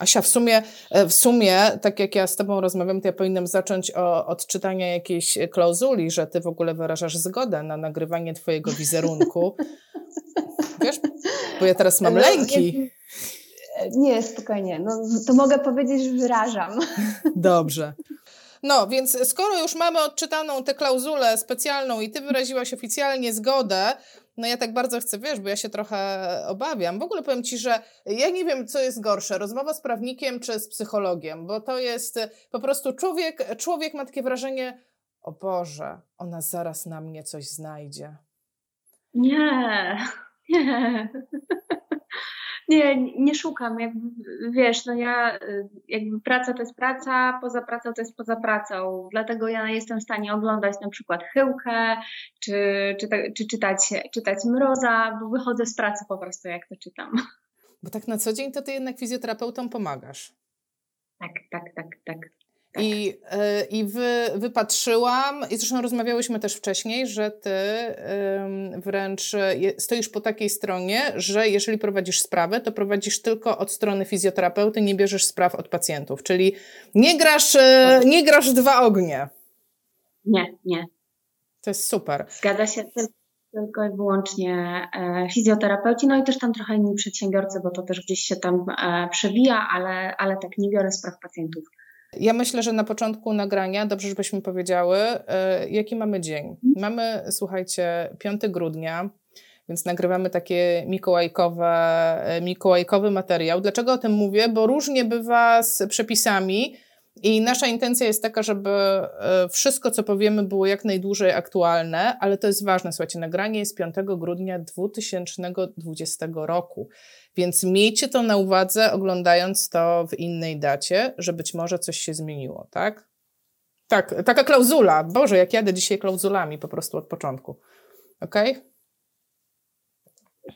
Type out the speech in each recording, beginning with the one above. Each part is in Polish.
Asia, w sumie, e, w sumie, tak jak ja z Tobą rozmawiam, to ja powinnam zacząć o, od czytania jakiejś klauzuli, że Ty w ogóle wyrażasz zgodę na nagrywanie Twojego wizerunku. Wiesz, bo ja teraz mam no, lęki. Nie, spokojnie. No, to mogę powiedzieć, że wyrażam. Dobrze. No, więc skoro już mamy odczytaną tę klauzulę specjalną i ty wyraziłaś oficjalnie zgodę, no ja tak bardzo chcę, wiesz, bo ja się trochę obawiam. W ogóle powiem ci, że ja nie wiem, co jest gorsze, rozmowa z prawnikiem czy z psychologiem, bo to jest po prostu człowiek, człowiek ma takie wrażenie, o Boże, ona zaraz na mnie coś znajdzie. Nie, nie. Nie, nie szukam, jakby, wiesz, no ja, jakby praca to jest praca, poza pracą to jest poza pracą, dlatego ja jestem w stanie oglądać na przykład Chyłkę, czy, czy, czy czytać, czytać Mroza, bo wychodzę z pracy po prostu, jak to czytam. Bo tak na co dzień to ty jednak fizjoterapeutom pomagasz. Tak, tak, tak, tak. Tak. I, yy, i wy, wypatrzyłam, i zresztą rozmawiałyśmy też wcześniej, że ty wręcz stoisz po takiej stronie, że jeżeli prowadzisz sprawę, to prowadzisz tylko od strony fizjoterapeuty, nie bierzesz spraw od pacjentów. Czyli nie grasz, yy, nie grasz dwa ognie. Nie, nie. To jest super. Zgadza się tylko i wyłącznie e, fizjoterapeuci, no i też tam trochę inni przedsiębiorcy, bo to też gdzieś się tam e, przewija, ale, ale tak nie biorę spraw pacjentów. Ja myślę, że na początku nagrania dobrze, żebyśmy powiedziały, yy, jaki mamy dzień. Mhm. Mamy, słuchajcie, 5 grudnia, więc nagrywamy takie mikołajkowe, e, mikołajkowy materiał. Dlaczego o tym mówię? Bo różnie bywa z przepisami i nasza intencja jest taka, żeby e, wszystko, co powiemy, było jak najdłużej aktualne, ale to jest ważne. Słuchajcie, nagranie jest 5 grudnia 2020 roku. Więc miejcie to na uwadze, oglądając to w innej dacie, że być może coś się zmieniło, tak? Tak, taka klauzula. Boże, jak jadę dzisiaj klauzulami po prostu od początku. Ok?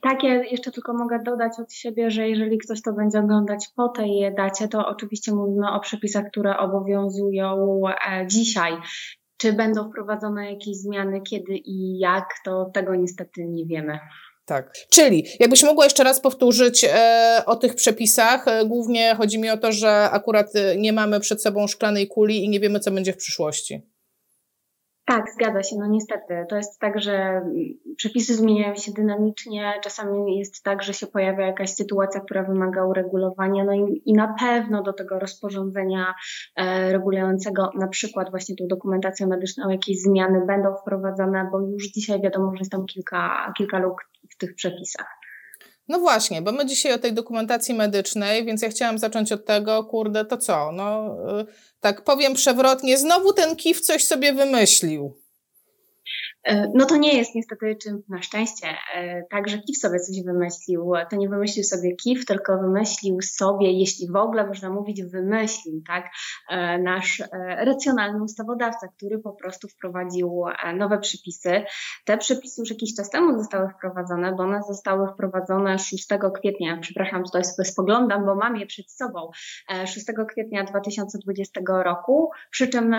Tak, ja jeszcze tylko mogę dodać od siebie, że jeżeli ktoś to będzie oglądać po tej dacie, to oczywiście mówimy o przepisach, które obowiązują e, dzisiaj. Czy będą wprowadzone jakieś zmiany, kiedy i jak, to tego niestety nie wiemy. Tak. Czyli, jakbyś mogła jeszcze raz powtórzyć e, o tych przepisach. E, głównie chodzi mi o to, że akurat e, nie mamy przed sobą szklanej kuli i nie wiemy, co będzie w przyszłości. Tak, zgadza się. No niestety. To jest tak, że mm, przepisy zmieniają się dynamicznie. Czasami jest tak, że się pojawia jakaś sytuacja, która wymaga uregulowania. No i, i na pewno do tego rozporządzenia e, regulującego na przykład właśnie tą dokumentację medyczną jakieś zmiany będą wprowadzane, bo już dzisiaj wiadomo, że jest tam kilka, kilka luk w tych przepisach. No właśnie, bo my dzisiaj o tej dokumentacji medycznej, więc ja chciałam zacząć od tego, kurde, to co? No, y, tak powiem przewrotnie, znowu ten KIF coś sobie wymyślił. E, no to nie jest niestety czym na szczęście. E, także KIF sobie coś wymyślił. To nie wymyślił sobie KIF, tylko wymyślił sobie, jeśli w ogóle można mówić, wymyślił, tak, e, nasz racjonalny ustawodawca, który po prostu wprowadził nowe przepisy. Te przepisy już jakiś czas temu zostały wprowadzone, bo one zostały wprowadzone 6 kwietnia, przepraszam, tutaj sobie spoglądam, bo mam je przed sobą, 6 kwietnia 2020 roku, przy czym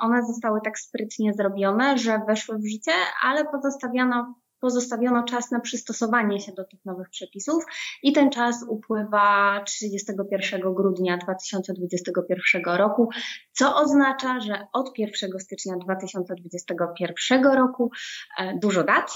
one zostały tak sprytnie zrobione, że weszły w życie życie, ale pozostawiono, pozostawiono czas na przystosowanie się do tych nowych przepisów i ten czas upływa 31 grudnia 2021 roku, co oznacza, że od 1 stycznia 2021 roku e, dużo dat,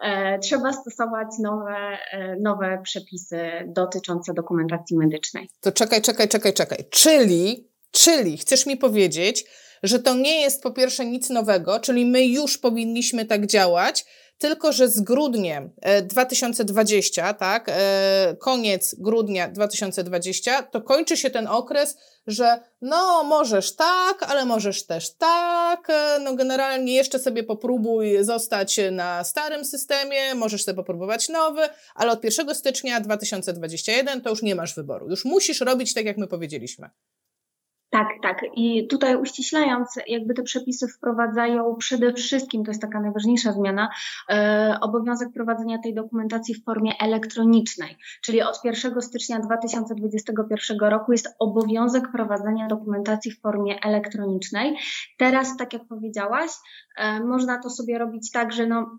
e, trzeba stosować nowe, e, nowe przepisy dotyczące dokumentacji medycznej. To czekaj, czekaj, czekaj, czekaj. Czyli, czyli chcesz mi powiedzieć, że to nie jest po pierwsze nic nowego, czyli my już powinniśmy tak działać, tylko że z grudniem 2020, e, tak, e, koniec grudnia 2020, to kończy się ten okres, że no możesz tak, ale możesz też tak, e, no generalnie jeszcze sobie popróbuj zostać na starym systemie, możesz sobie popróbować nowy, ale od 1 stycznia 2021 to już nie masz wyboru, już musisz robić tak, jak my powiedzieliśmy. Tak, tak. I tutaj uściślając, jakby te przepisy wprowadzają przede wszystkim, to jest taka najważniejsza zmiana, e, obowiązek prowadzenia tej dokumentacji w formie elektronicznej. Czyli od 1 stycznia 2021 roku jest obowiązek prowadzenia dokumentacji w formie elektronicznej. Teraz, tak jak powiedziałaś, e, można to sobie robić tak, że no,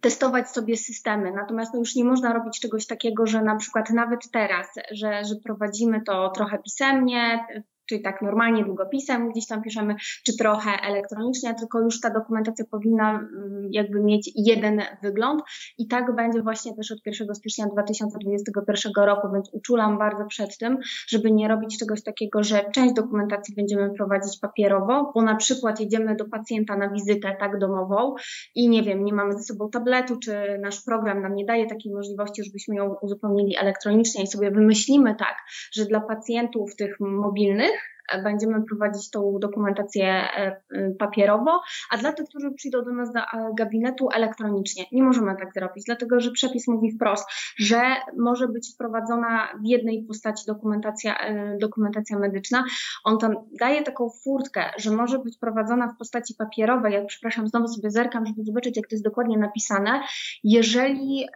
testować sobie systemy. Natomiast no już nie można robić czegoś takiego, że na przykład nawet teraz, że, że prowadzimy to trochę pisemnie, czyli tak normalnie długopisem gdzieś tam piszemy, czy trochę elektronicznie, tylko już ta dokumentacja powinna mm, jakby mieć jeden wygląd. I tak będzie właśnie też od 1 stycznia 2021 roku, więc uczulam bardzo przed tym, żeby nie robić czegoś takiego, że część dokumentacji będziemy prowadzić papierowo, bo na przykład jedziemy do pacjenta na wizytę tak domową i nie wiem, nie mamy ze sobą tabletu, czy nasz program nam nie daje takiej możliwości, żebyśmy ją uzupełnili elektronicznie i sobie wymyślimy tak, że dla pacjentów tych mobilnych będziemy prowadzić tą dokumentację e, papierowo, a dla tych, którzy przyjdą do nas do e, gabinetu elektronicznie. Nie możemy tak zrobić, dlatego że przepis mówi wprost, że może być wprowadzona w jednej postaci dokumentacja, e, dokumentacja medyczna. On tam daje taką furtkę, że może być prowadzona w postaci papierowej. Jak przepraszam, znowu sobie zerkam, żeby zobaczyć, jak to jest dokładnie napisane. Jeżeli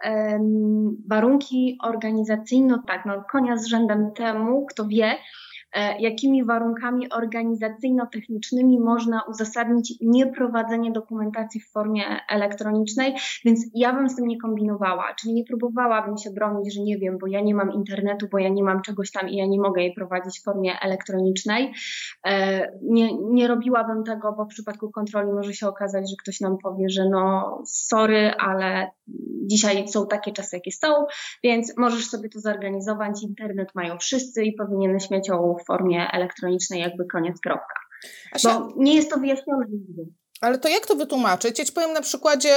warunki organizacyjne, tak, no konia z rzędem temu, kto wie, jakimi warunkami organizacyjno-technicznymi można uzasadnić nieprowadzenie dokumentacji w formie elektronicznej, więc ja bym z tym nie kombinowała, czyli nie próbowałabym się bronić, że nie wiem, bo ja nie mam internetu, bo ja nie mam czegoś tam i ja nie mogę jej prowadzić w formie elektronicznej. E, nie, nie robiłabym tego, bo w przypadku kontroli może się okazać, że ktoś nam powie, że no sorry, ale dzisiaj są takie czasy, jakie są, więc możesz sobie to zorganizować. Internet mają wszyscy i powinieneś mieć ją w formie elektronicznej, jakby koniec, kropka. Asia, Bo nie jest to wyjaśnione nigdy. Ale to jak to wytłumaczyć? Ja ci powiem na przykładzie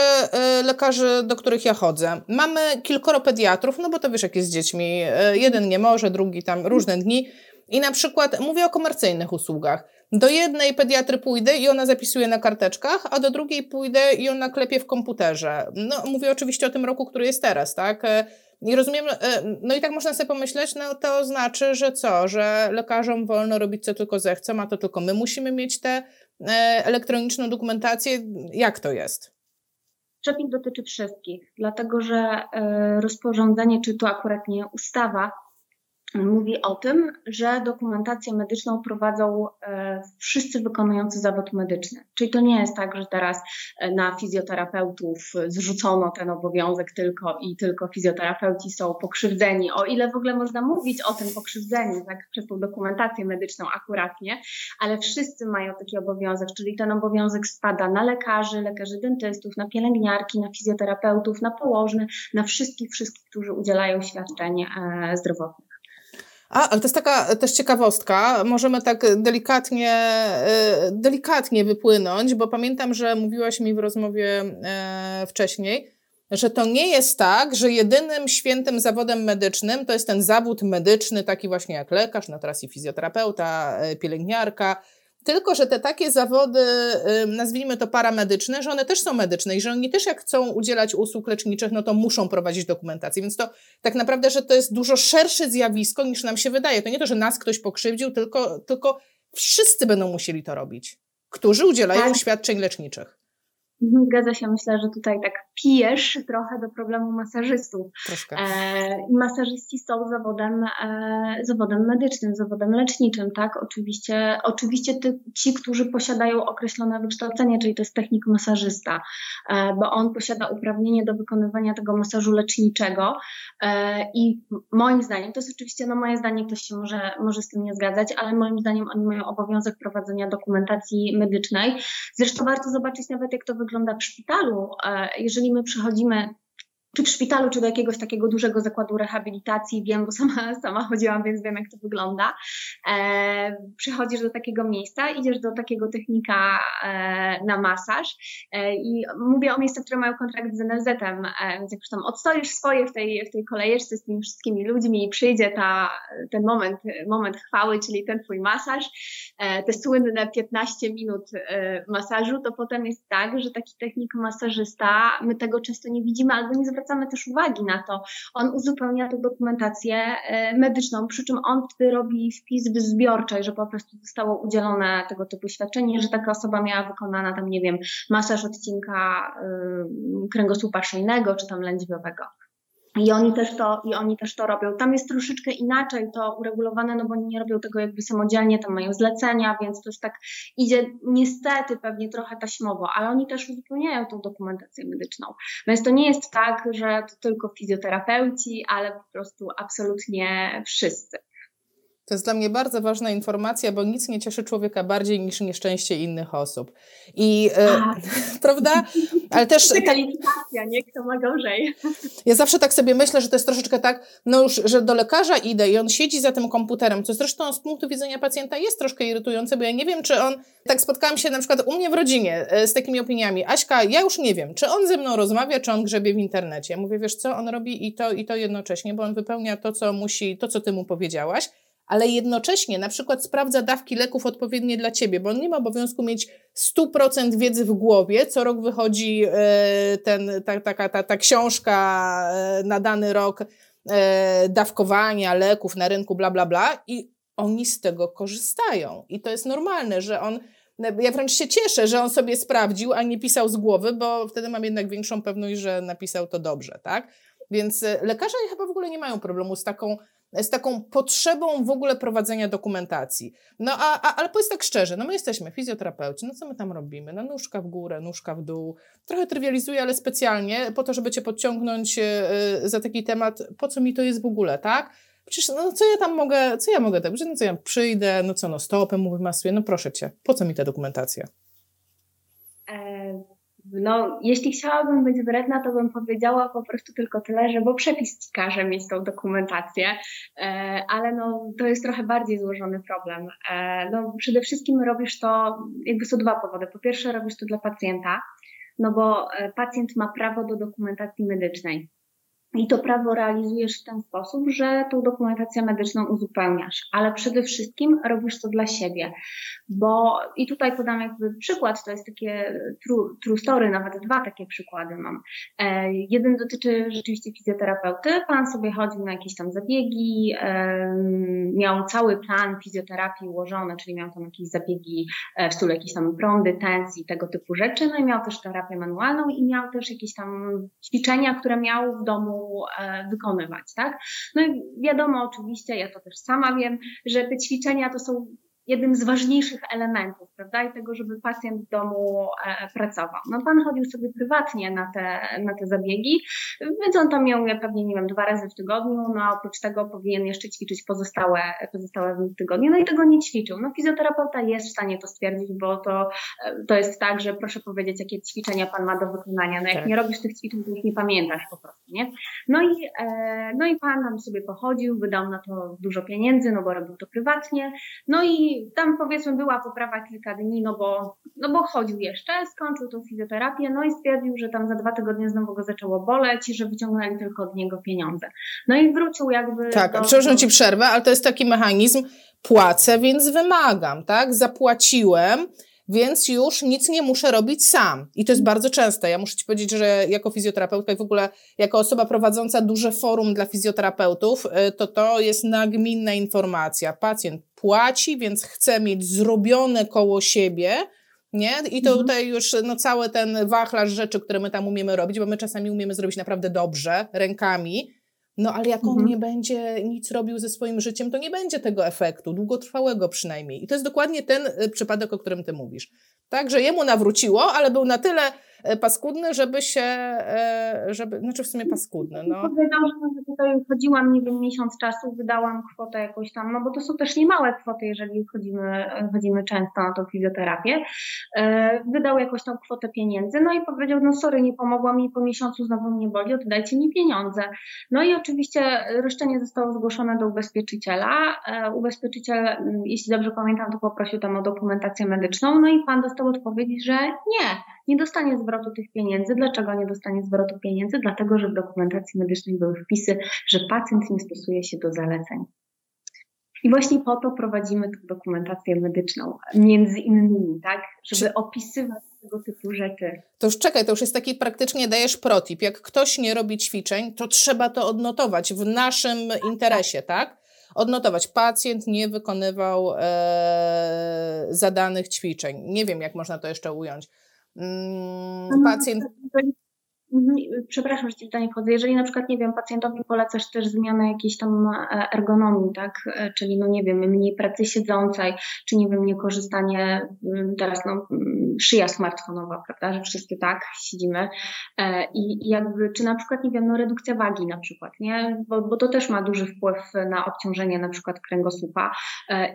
y, lekarzy, do których ja chodzę. Mamy kilkoro pediatrów, no bo to wiesz, jak jest z dziećmi. Y, jeden nie może, drugi tam różne dni. I na przykład mówię o komercyjnych usługach. Do jednej pediatry pójdę i ona zapisuje na karteczkach, a do drugiej pójdę i ona klepie w komputerze. No, mówię oczywiście o tym roku, który jest teraz, tak? E, I rozumiem, e, no i tak można sobie pomyśleć, no to znaczy, że co, że lekarzom wolno robić co tylko zechcą, a to tylko my musimy mieć tę e, elektroniczną dokumentację. Jak to jest? Przepis dotyczy wszystkich, dlatego że rozporządzenie, czy to akurat nie ustawa, mówi o tym, że dokumentację medyczną prowadzą e, wszyscy wykonujący zawód medyczny. Czyli to nie jest tak, że teraz e, na fizjoterapeutów zrzucono ten obowiązek tylko i tylko fizjoterapeuci są pokrzywdzeni, o ile w ogóle można mówić o tym pokrzywdzeniu, tak przez tą dokumentację medyczną akuratnie, ale wszyscy mają taki obowiązek, czyli ten obowiązek spada na lekarzy, lekarzy dentystów, na pielęgniarki, na fizjoterapeutów, na położnych, na wszystkich, wszystkich, którzy udzielają świadczeń e, zdrowotnych. A, ale to jest taka też ciekawostka. Możemy tak delikatnie, e, delikatnie wypłynąć, bo pamiętam, że mówiłaś mi w rozmowie e, wcześniej, że to nie jest tak, że jedynym świętym zawodem medycznym to jest ten zawód medyczny, taki właśnie jak lekarz, no teraz i fizjoterapeuta, e, pielęgniarka, tylko, że te takie zawody, nazwijmy to paramedyczne, że one też są medyczne i że oni też jak chcą udzielać usług leczniczych, no to muszą prowadzić dokumentację. Więc to tak naprawdę, że to jest dużo szersze zjawisko niż nam się wydaje. To nie to, że nas ktoś pokrzywdził, tylko, tylko wszyscy będą musieli to robić, którzy udzielają tak. świadczeń leczniczych. Mhm, zgadza się, myślę, że tutaj tak pijesz trochę do problemu masażystów. Troszkę. E, masażyści są zawodem, e, zawodem medycznym, zawodem leczniczym, tak? Oczywiście, oczywiście ty, ci, którzy posiadają określone wykształcenie, czyli to jest technik masażysta, e, bo on posiada uprawnienie do wykonywania tego masażu leczniczego e, i moim zdaniem, to jest oczywiście no moje zdanie, ktoś się może, może z tym nie zgadzać, ale moim zdaniem oni mają obowiązek prowadzenia dokumentacji medycznej. Zresztą warto zobaczyć nawet, jak to wygląda w szpitalu. E, jeżeli my przychodzimy czy w szpitalu, czy do jakiegoś takiego dużego zakładu rehabilitacji, wiem, bo sama, sama chodziłam, więc wiem, jak to wygląda. E, przychodzisz do takiego miejsca, idziesz do takiego technika e, na masaż e, i mówię o miejscach, które mają kontrakt z NFZ-em, e, więc jak już tam odstoisz swoje w tej, w tej kolejeczce z tymi wszystkimi ludźmi i przyjdzie ta, ten moment, moment chwały, czyli ten twój masaż, e, te słynne 15 minut e, masażu, to potem jest tak, że taki technik masażysta, my tego często nie widzimy albo nie zwracamy zwracamy też uwagi na to. On uzupełnia tę dokumentację e, medyczną, przy czym on wtedy robi wpis w zbiorczej, że po prostu zostało udzielone tego typu świadczenie, że taka osoba miała wykonana tam, nie wiem, masaż odcinka y, kręgosłupa szyjnego czy tam lędźwiowego. I oni, też to, I oni też to robią. Tam jest troszeczkę inaczej to uregulowane, no bo oni nie robią tego jakby samodzielnie, tam mają zlecenia, więc to już tak idzie niestety pewnie trochę taśmowo, ale oni też uzupełniają tą dokumentację medyczną. Więc to nie jest tak, że to tylko fizjoterapeuci, ale po prostu absolutnie wszyscy. To jest dla mnie bardzo ważna informacja, bo nic nie cieszy człowieka bardziej niż nieszczęście innych osób. I e, prawda? Ale też. Taka tak, licytacja, nie kto ma gorzej. Ja zawsze tak sobie myślę, że to jest troszeczkę tak, no już, że do lekarza idę i on siedzi za tym komputerem, co zresztą z punktu widzenia pacjenta jest troszkę irytujące, bo ja nie wiem, czy on. Tak spotkałam się na przykład u mnie w rodzinie e, z takimi opiniami. Aśka, ja już nie wiem, czy on ze mną rozmawia, czy on grzebie w internecie. Ja mówię, wiesz co, on robi i to, i to jednocześnie, bo on wypełnia to, co musi, to, co ty mu powiedziałaś ale jednocześnie na przykład sprawdza dawki leków odpowiednie dla ciebie, bo on nie ma obowiązku mieć 100% wiedzy w głowie. Co rok wychodzi e, ten, ta, taka, ta, ta książka e, na dany rok e, dawkowania leków na rynku, bla, bla, bla, i oni z tego korzystają. I to jest normalne, że on. Ja wręcz się cieszę, że on sobie sprawdził, a nie pisał z głowy, bo wtedy mam jednak większą pewność, że napisał to dobrze, tak? Więc lekarze chyba w ogóle nie mają problemu z taką z taką potrzebą w ogóle prowadzenia dokumentacji. No a, a, ale powiedz tak szczerze, no my jesteśmy fizjoterapeuci, no co my tam robimy? No nóżka w górę, nóżka w dół. Trochę trywializuję, ale specjalnie po to, żeby cię podciągnąć yy, za taki temat, po co mi to jest w ogóle, tak? Przecież no co ja tam mogę, co ja mogę tak, no co ja przyjdę, no co no stopę mu wymasuję, no proszę cię, po co mi ta dokumentacja? E no, jeśli chciałabym być wredna, to bym powiedziała po prostu tylko tyle, że bo przepis ci każe mieć tą dokumentację, e, ale no, to jest trochę bardziej złożony problem. E, no, przede wszystkim robisz to, jakby są dwa powody. Po pierwsze, robisz to dla pacjenta, no bo e, pacjent ma prawo do dokumentacji medycznej. I to prawo realizujesz w ten sposób, że tą dokumentację medyczną uzupełniasz, ale przede wszystkim robisz to dla siebie, bo i tutaj podam jakby przykład, to jest takie true, true story, nawet dwa takie przykłady mam. E, jeden dotyczy rzeczywiście fizjoterapeuty, pan sobie chodził na jakieś tam zabiegi, e, miał cały plan fizjoterapii ułożony, czyli miał tam jakieś zabiegi e, w stylu jakieś tam prądy, tensji, tego typu rzeczy, no i miał też terapię manualną i miał też jakieś tam ćwiczenia, które miał w domu E, wykonywać, tak? No i wiadomo oczywiście, ja to też sama wiem, że te ćwiczenia to są jednym z ważniejszych elementów, prawda, i tego, żeby pacjent w domu e, pracował. No pan chodził sobie prywatnie na te, na te zabiegi, więc on tam miał pewnie, nie wiem, dwa razy w tygodniu, no a oprócz tego powinien jeszcze ćwiczyć pozostałe, pozostałe w tygodniu, no i tego nie ćwiczył. No fizjoterapeuta jest w stanie to stwierdzić, bo to, e, to jest tak, że proszę powiedzieć, jakie ćwiczenia pan ma do wykonania, no jak tak. nie robisz tych ćwiczeń, to już nie pamiętasz po prostu, nie? No i, e, no i pan tam sobie pochodził, wydał na to dużo pieniędzy, no bo robił to prywatnie, no i tam powiedzmy była poprawa kilka dni, no bo, no bo chodził jeszcze, skończył tą fizjoterapię, no i stwierdził, że tam za dwa tygodnie znowu go zaczęło boleć i że wyciągnęli tylko od niego pieniądze. No i wrócił jakby. Tak, do... przepraszam ci przerwę, ale to jest taki mechanizm, płacę, więc wymagam, tak? Zapłaciłem, więc już nic nie muszę robić sam. I to jest bardzo częste. Ja muszę Ci powiedzieć, że jako fizjoterapeutka i w ogóle jako osoba prowadząca duże forum dla fizjoterapeutów, y, to to jest nagminna informacja. Pacjent płaci, więc chce mieć zrobione koło siebie, nie? I to mhm. tutaj już no, cały ten wachlarz rzeczy, które my tam umiemy robić, bo my czasami umiemy zrobić naprawdę dobrze, rękami, no ale jak on mhm. nie będzie nic robił ze swoim życiem, to nie będzie tego efektu, długotrwałego przynajmniej. I to jest dokładnie ten y, przypadek, o którym ty mówisz. Tak, że jemu nawróciło, ale był na tyle paskudny, żeby się, e, żeby, znaczy w sumie paskudny. No. Powiedział, że tutaj chodziłam, nie wiem, miesiąc czasu, wydałam kwotę jakąś tam, no bo to są też niemałe kwoty, jeżeli chodzimy, chodzimy często na tą fizjoterapię. E, wydał jakąś tam kwotę pieniędzy, no i powiedział, no sorry, nie pomogła mi, po miesiącu znowu mnie boli, oddajcie mi pieniądze. No i oczywiście roszczenie zostało zgłoszone do ubezpieczyciela. Ubezpieczyciel, jeśli dobrze pamiętam, to poprosił tam o dokumentację medyczną, no i pan dostał odpowiedź, że nie, nie dostanie zwrotu tych pieniędzy. Dlaczego nie dostanie zwrotu pieniędzy? Dlatego, że w dokumentacji medycznej były wpisy, że pacjent nie stosuje się do zaleceń. I właśnie po to prowadzimy tę dokumentację medyczną, między innymi, tak, żeby opisywać tego typu rzeczy. To już czekaj, to już jest taki praktycznie dajesz protip. Jak ktoś nie robi ćwiczeń, to trzeba to odnotować w naszym interesie, tak? Odnotować, pacjent nie wykonywał e, zadanych ćwiczeń. Nie wiem, jak można to jeszcze ująć Hum, 400... przepraszam, że Ci pytanie wchodzę, jeżeli na przykład, nie wiem, pacjentowi polecasz też zmianę jakiejś tam e, ergonomii, tak, e, czyli no nie wiem, mniej pracy siedzącej, czy nie wiem, nie korzystanie, mm, teraz no mm, szyja smartfonowa, prawda, że wszyscy tak siedzimy. I jakby, czy na przykład, nie wiem, no redukcja wagi na przykład, nie, bo, bo to też ma duży wpływ na obciążenie na przykład kręgosłupa.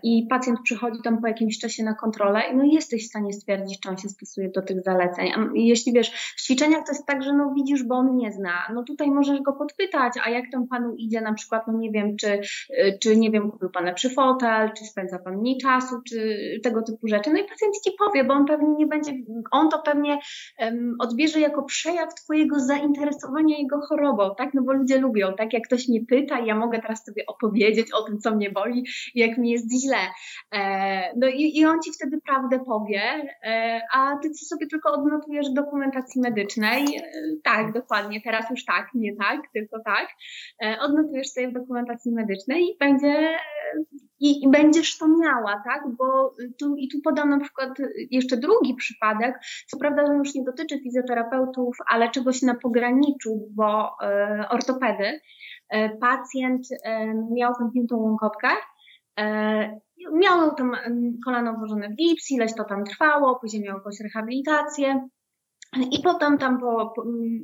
I pacjent przychodzi tam po jakimś czasie na kontrolę i no jesteś w stanie stwierdzić, czy on się stosuje do tych zaleceń. Jeśli wiesz, w ćwiczeniach to jest tak, że no widzisz, bo on nie zna, no tutaj możesz go podpytać, a jak tam panu idzie na przykład, no nie wiem, czy, czy nie wiem, kupił pan lepszy fotel, czy spędza pan mniej czasu, czy tego typu rzeczy. No i pacjent ci powie, bo on pewnie nie będzie, on to pewnie um, odbierze jako przejaw twojego zainteresowania jego chorobą, tak? No bo ludzie lubią, tak? Jak ktoś mnie pyta ja mogę teraz sobie opowiedzieć o tym, co mnie boli, jak mi jest źle. E, no i, i on ci wtedy prawdę powie, e, a ty sobie tylko odnotujesz dokumentacji medycznej. E, tak, dokładnie, teraz już tak, nie tak, tylko tak. Odnotujesz sobie w dokumentacji medycznej i będzie i, i, będziesz to miała, tak? Bo tu, i tu podam na przykład jeszcze drugi przypadek. Co prawda, on już nie dotyczy fizjoterapeutów, ale czegoś na pograniczu, bo e, ortopedy. E, pacjent e, miał zamkniętą łąkotkę E, miał tam kolano włożone w gips, ileś to tam trwało, później miał jakąś rehabilitację. I potem tam po,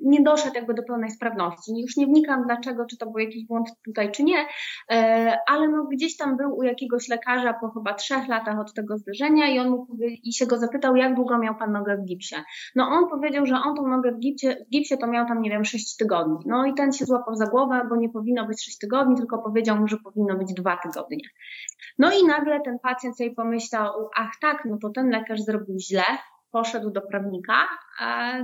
nie doszedł jakby do pełnej sprawności. Już nie wnikam dlaczego, czy to był jakiś błąd tutaj, czy nie, e, ale no gdzieś tam był u jakiegoś lekarza po chyba trzech latach od tego zdarzenia i on mu powie, i się go zapytał, jak długo miał pan nogę w gipsie. No on powiedział, że on tą nogę w gipsie, w gipsie to miał tam, nie wiem, sześć tygodni. No i ten się złapał za głowę, bo nie powinno być sześć tygodni, tylko powiedział mu, że powinno być dwa tygodnie. No i nagle ten pacjent sobie pomyślał, ach tak, no to ten lekarz zrobił źle, poszedł do prawnika,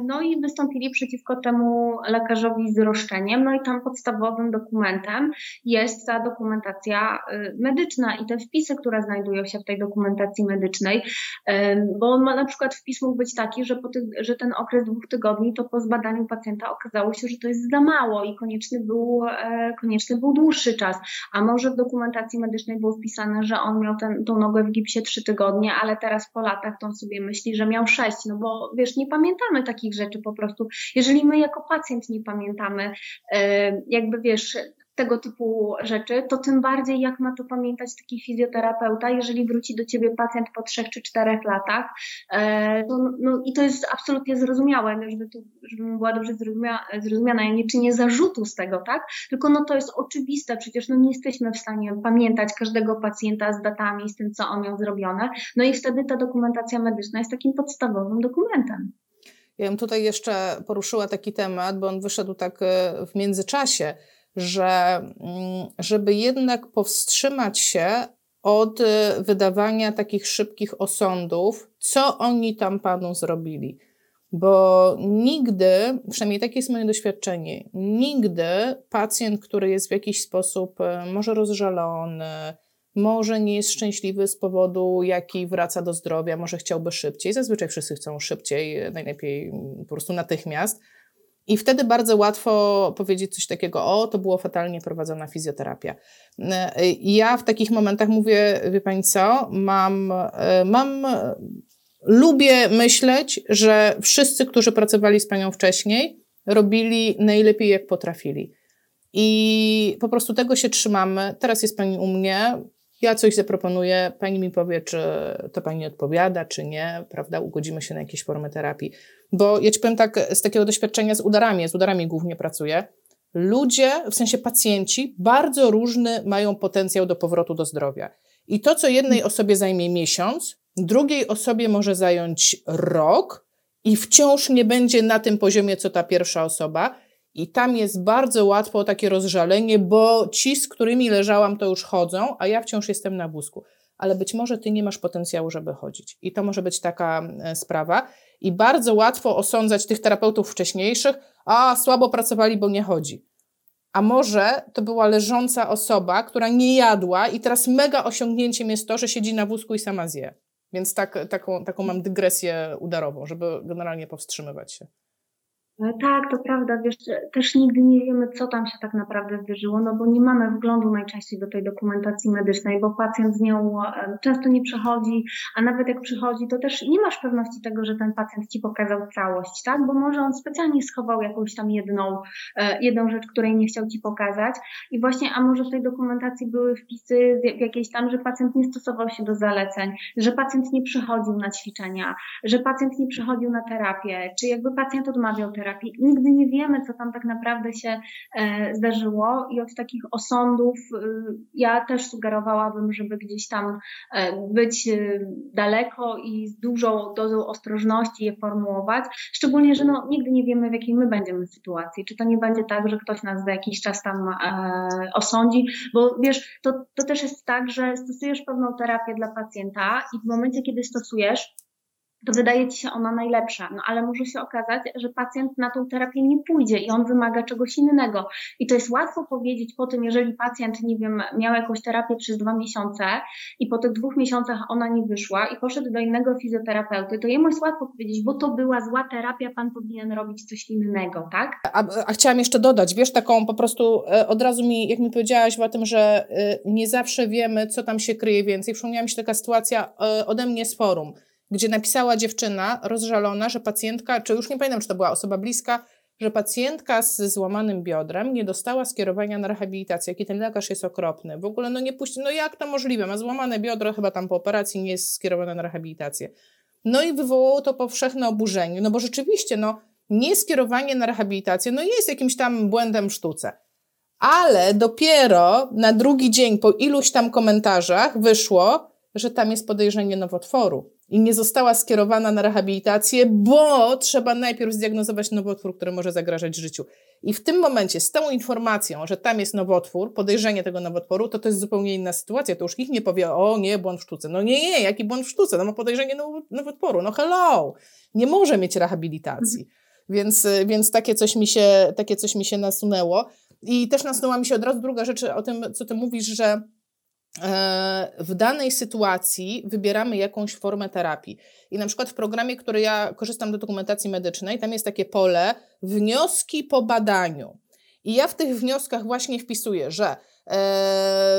no i wystąpili przeciwko temu lekarzowi z roszczeniem, no i tam podstawowym dokumentem jest ta dokumentacja y, medyczna i te wpisy, które znajdują się w tej dokumentacji medycznej, bo na przykład wpis mógł być taki, że, tych, że ten okres dwóch tygodni to po zbadaniu pacjenta okazało się, że to jest za mało i konieczny był, e, konieczny był dłuższy czas, a może w dokumentacji medycznej było wpisane, że on miał ten, tą nogę w gipsie trzy tygodnie, ale teraz po latach to on sobie myśli, że miał no bo wiesz, nie pamiętamy takich rzeczy po prostu. Jeżeli my jako pacjent nie pamiętamy, e, jakby wiesz, tego typu rzeczy, to tym bardziej jak ma to pamiętać taki fizjoterapeuta, jeżeli wróci do ciebie pacjent po trzech czy czterech latach, e, to, no, i to jest absolutnie zrozumiałe, no, żeby, tu, żeby była dobrze zrozumiana, ja nie czynię zarzutu z tego, tak, tylko no to jest oczywiste, przecież no nie jesteśmy w stanie pamiętać każdego pacjenta z datami, z tym, co on miał zrobione, no i wtedy ta dokumentacja medyczna jest takim podstawowym dokumentem. Ja bym tutaj jeszcze poruszyła taki temat, bo on wyszedł tak e, w międzyczasie, że mm, żeby jednak powstrzymać się od y, wydawania takich szybkich osądów, co oni tam panu zrobili. Bo nigdy, przynajmniej takie jest moje doświadczenie, nigdy pacjent, który jest w jakiś sposób y, może rozżalony, może nie jest szczęśliwy z powodu, jaki wraca do zdrowia, może chciałby szybciej. Zazwyczaj wszyscy chcą szybciej, najlepiej po prostu natychmiast i wtedy bardzo łatwo powiedzieć coś takiego, o, to było fatalnie prowadzona fizjoterapia. I ja w takich momentach mówię, wie pani co, mam, mam, lubię myśleć, że wszyscy, którzy pracowali z panią wcześniej, robili najlepiej, jak potrafili. I po prostu tego się trzymamy. Teraz jest pani u mnie, ja coś zaproponuję, pani mi powie, czy to pani odpowiada, czy nie, prawda? Ugodzimy się na jakieś formy terapii. Bo ja ci powiem tak, z takiego doświadczenia z udarami, z udarami głównie pracuję, ludzie, w sensie pacjenci, bardzo różny mają potencjał do powrotu do zdrowia. I to, co jednej osobie zajmie miesiąc, drugiej osobie może zająć rok i wciąż nie będzie na tym poziomie, co ta pierwsza osoba. I tam jest bardzo łatwo takie rozżalenie, bo ci, z którymi leżałam, to już chodzą, a ja wciąż jestem na wózku. Ale być może ty nie masz potencjału, żeby chodzić. I to może być taka e, sprawa. I bardzo łatwo osądzać tych terapeutów wcześniejszych, a słabo pracowali, bo nie chodzi. A może to była leżąca osoba, która nie jadła i teraz mega osiągnięciem jest to, że siedzi na wózku i sama zje. Więc tak, taką, taką mam dygresję udarową, żeby generalnie powstrzymywać się. E, tak, to prawda, wiesz, też nigdy nie wiemy, co tam się tak naprawdę zdarzyło, no bo nie mamy wglądu najczęściej do tej dokumentacji medycznej, bo pacjent z nią e, często nie przychodzi, a nawet jak przychodzi, to też nie masz pewności tego, że ten pacjent ci pokazał całość, tak, bo może on specjalnie schował jakąś tam jedną, e, jedną rzecz, której nie chciał ci pokazać. I właśnie, a może w tej dokumentacji były wpisy jakieś tam, że pacjent nie stosował się do zaleceń, że pacjent nie przychodził na ćwiczenia, że pacjent nie przychodził na terapię, czy jakby pacjent odmawiał terapii, Nigdy nie wiemy, co tam tak naprawdę się e, zdarzyło i od takich osądów y, ja też sugerowałabym, żeby gdzieś tam e, być y, daleko i z dużą dozą ostrożności je formułować, szczególnie, że no, nigdy nie wiemy, w jakiej my będziemy sytuacji. Czy to nie będzie tak, że ktoś nas za jakiś czas tam e, osądzi, bo wiesz, to, to też jest tak, że stosujesz pewną terapię dla pacjenta i w momencie, kiedy stosujesz, to wydaje ci się ona najlepsza, no ale może się okazać, że pacjent na tą terapię nie pójdzie i on wymaga czegoś innego. I to jest łatwo powiedzieć po tym, jeżeli pacjent, nie wiem, miał jakąś terapię przez dwa miesiące i po tych dwóch miesiącach ona nie wyszła i poszedł do innego fizjoterapeuty, to jemu jest łatwo powiedzieć, bo to była zła terapia, pan powinien robić coś innego, tak? A, a chciałam jeszcze dodać, wiesz, taką po prostu e, od razu mi, jak mi powiedziałaś o tym, że e, nie zawsze wiemy, co tam się kryje więcej, przypomniała mi się taka sytuacja e, ode mnie z forum gdzie napisała dziewczyna rozżalona, że pacjentka, czy już nie pamiętam, czy to była osoba bliska, że pacjentka z złamanym biodrem nie dostała skierowania na rehabilitację, jaki ten lekarz jest okropny. W ogóle no nie puści, no jak to możliwe? Ma złamane biodro, chyba tam po operacji nie jest skierowana na rehabilitację. No i wywołało to powszechne oburzenie, no bo rzeczywiście, no nieskierowanie na rehabilitację, no jest jakimś tam błędem w sztuce. Ale dopiero na drugi dzień po iluś tam komentarzach wyszło, że tam jest podejrzenie nowotworu i nie została skierowana na rehabilitację, bo trzeba najpierw zdiagnozować nowotwór, który może zagrażać życiu. I w tym momencie z tą informacją, że tam jest nowotwór, podejrzenie tego nowotworu, to to jest zupełnie inna sytuacja. To już nikt nie powie, o nie, błąd w sztuce. No nie, nie, jaki błąd w sztuce? No ma podejrzenie nowotworu. No hello! Nie może mieć rehabilitacji. Więc, więc takie, coś mi się, takie coś mi się nasunęło. I też nasunęła mi się od razu druga rzecz o tym, co ty mówisz, że w danej sytuacji wybieramy jakąś formę terapii. I na przykład w programie, który ja korzystam do dokumentacji medycznej, tam jest takie pole wnioski po badaniu. I ja w tych wnioskach właśnie wpisuję, że e,